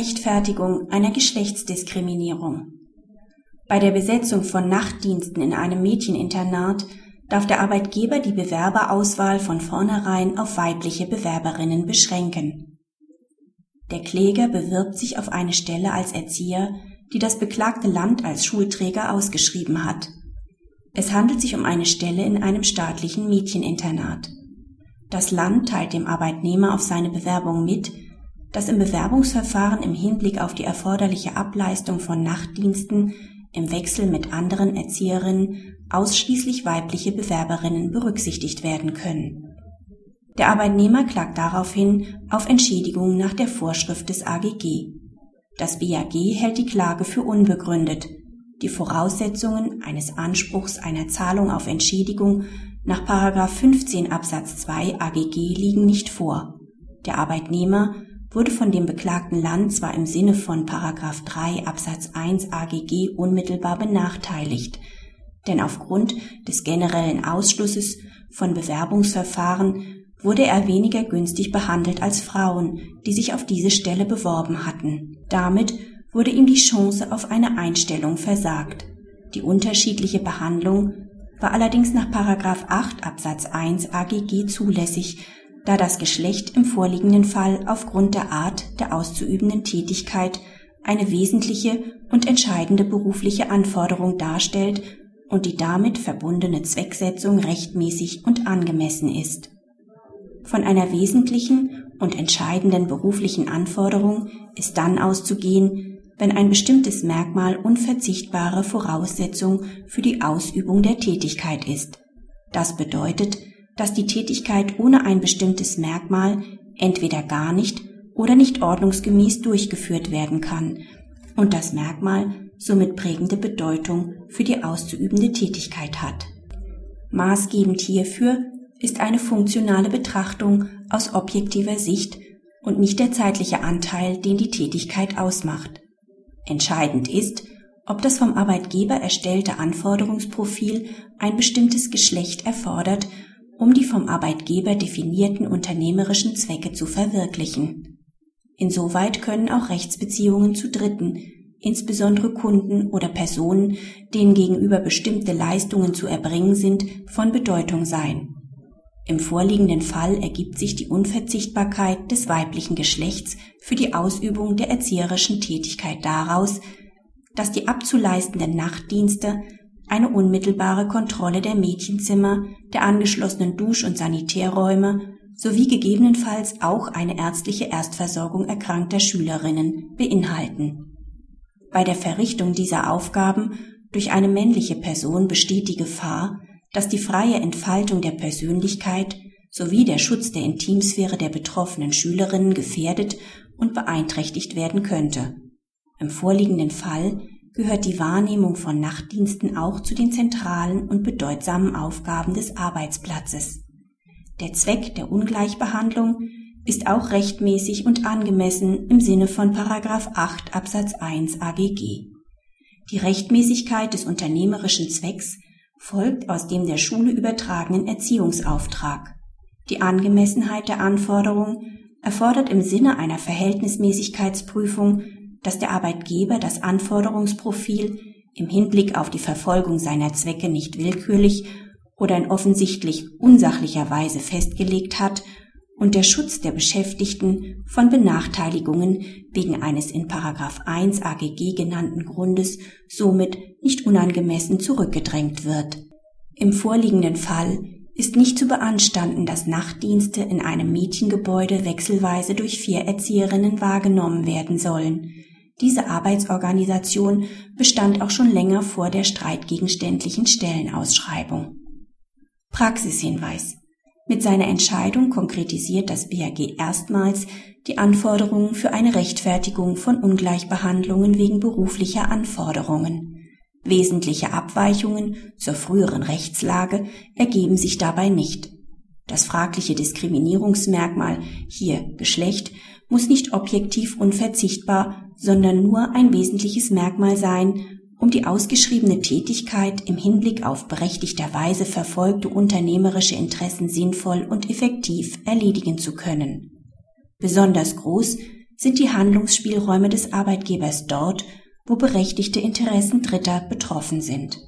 Rechtfertigung einer Geschlechtsdiskriminierung. Bei der Besetzung von Nachtdiensten in einem Mädcheninternat darf der Arbeitgeber die Bewerberauswahl von vornherein auf weibliche Bewerberinnen beschränken. Der Kläger bewirbt sich auf eine Stelle als Erzieher, die das beklagte Land als Schulträger ausgeschrieben hat. Es handelt sich um eine Stelle in einem staatlichen Mädcheninternat. Das Land teilt dem Arbeitnehmer auf seine Bewerbung mit, dass im Bewerbungsverfahren im Hinblick auf die erforderliche Ableistung von Nachtdiensten im Wechsel mit anderen Erzieherinnen ausschließlich weibliche Bewerberinnen berücksichtigt werden können. Der Arbeitnehmer klagt daraufhin auf Entschädigung nach der Vorschrift des AGG. Das BAG hält die Klage für unbegründet. Die Voraussetzungen eines Anspruchs einer Zahlung auf Entschädigung nach 15 Absatz 2 AGG liegen nicht vor. Der Arbeitnehmer wurde von dem beklagten Land zwar im Sinne von 3 Absatz 1 AGG unmittelbar benachteiligt, denn aufgrund des generellen Ausschlusses von Bewerbungsverfahren wurde er weniger günstig behandelt als Frauen, die sich auf diese Stelle beworben hatten. Damit wurde ihm die Chance auf eine Einstellung versagt. Die unterschiedliche Behandlung war allerdings nach 8 Absatz 1 AGG zulässig, da das Geschlecht im vorliegenden Fall aufgrund der Art der auszuübenden Tätigkeit eine wesentliche und entscheidende berufliche Anforderung darstellt und die damit verbundene Zwecksetzung rechtmäßig und angemessen ist. Von einer wesentlichen und entscheidenden beruflichen Anforderung ist dann auszugehen, wenn ein bestimmtes Merkmal unverzichtbare Voraussetzung für die Ausübung der Tätigkeit ist. Das bedeutet, dass die Tätigkeit ohne ein bestimmtes Merkmal entweder gar nicht oder nicht ordnungsgemäß durchgeführt werden kann und das Merkmal somit prägende Bedeutung für die auszuübende Tätigkeit hat. Maßgebend hierfür ist eine funktionale Betrachtung aus objektiver Sicht und nicht der zeitliche Anteil, den die Tätigkeit ausmacht. Entscheidend ist, ob das vom Arbeitgeber erstellte Anforderungsprofil ein bestimmtes Geschlecht erfordert, um die vom Arbeitgeber definierten unternehmerischen Zwecke zu verwirklichen. Insoweit können auch Rechtsbeziehungen zu Dritten insbesondere Kunden oder Personen, denen gegenüber bestimmte Leistungen zu erbringen sind, von Bedeutung sein. Im vorliegenden Fall ergibt sich die Unverzichtbarkeit des weiblichen Geschlechts für die Ausübung der erzieherischen Tätigkeit daraus, dass die abzuleistenden Nachtdienste eine unmittelbare Kontrolle der Mädchenzimmer, der angeschlossenen Dusch- und Sanitärräume sowie gegebenenfalls auch eine ärztliche Erstversorgung erkrankter Schülerinnen beinhalten. Bei der Verrichtung dieser Aufgaben durch eine männliche Person besteht die Gefahr, dass die freie Entfaltung der Persönlichkeit sowie der Schutz der Intimsphäre der betroffenen Schülerinnen gefährdet und beeinträchtigt werden könnte. Im vorliegenden Fall gehört die Wahrnehmung von Nachtdiensten auch zu den zentralen und bedeutsamen Aufgaben des Arbeitsplatzes. Der Zweck der Ungleichbehandlung ist auch rechtmäßig und angemessen im Sinne von 8 Absatz 1 AGG. Die Rechtmäßigkeit des unternehmerischen Zwecks folgt aus dem der Schule übertragenen Erziehungsauftrag. Die Angemessenheit der Anforderung erfordert im Sinne einer Verhältnismäßigkeitsprüfung, dass der Arbeitgeber das Anforderungsprofil im Hinblick auf die Verfolgung seiner Zwecke nicht willkürlich oder in offensichtlich unsachlicher Weise festgelegt hat und der Schutz der Beschäftigten von Benachteiligungen wegen eines in 1 AGG genannten Grundes somit nicht unangemessen zurückgedrängt wird. Im vorliegenden Fall ist nicht zu beanstanden, dass Nachtdienste in einem Mädchengebäude wechselweise durch vier Erzieherinnen wahrgenommen werden sollen. Diese Arbeitsorganisation bestand auch schon länger vor der streitgegenständlichen Stellenausschreibung. Praxishinweis mit seiner Entscheidung konkretisiert das BAG erstmals die Anforderungen für eine Rechtfertigung von Ungleichbehandlungen wegen beruflicher Anforderungen. Wesentliche Abweichungen zur früheren Rechtslage ergeben sich dabei nicht. Das fragliche Diskriminierungsmerkmal, hier Geschlecht, muss nicht objektiv unverzichtbar, sondern nur ein wesentliches Merkmal sein, um die ausgeschriebene Tätigkeit im Hinblick auf berechtigterweise verfolgte unternehmerische Interessen sinnvoll und effektiv erledigen zu können. Besonders groß sind die Handlungsspielräume des Arbeitgebers dort, wo berechtigte Interessen Dritter betroffen sind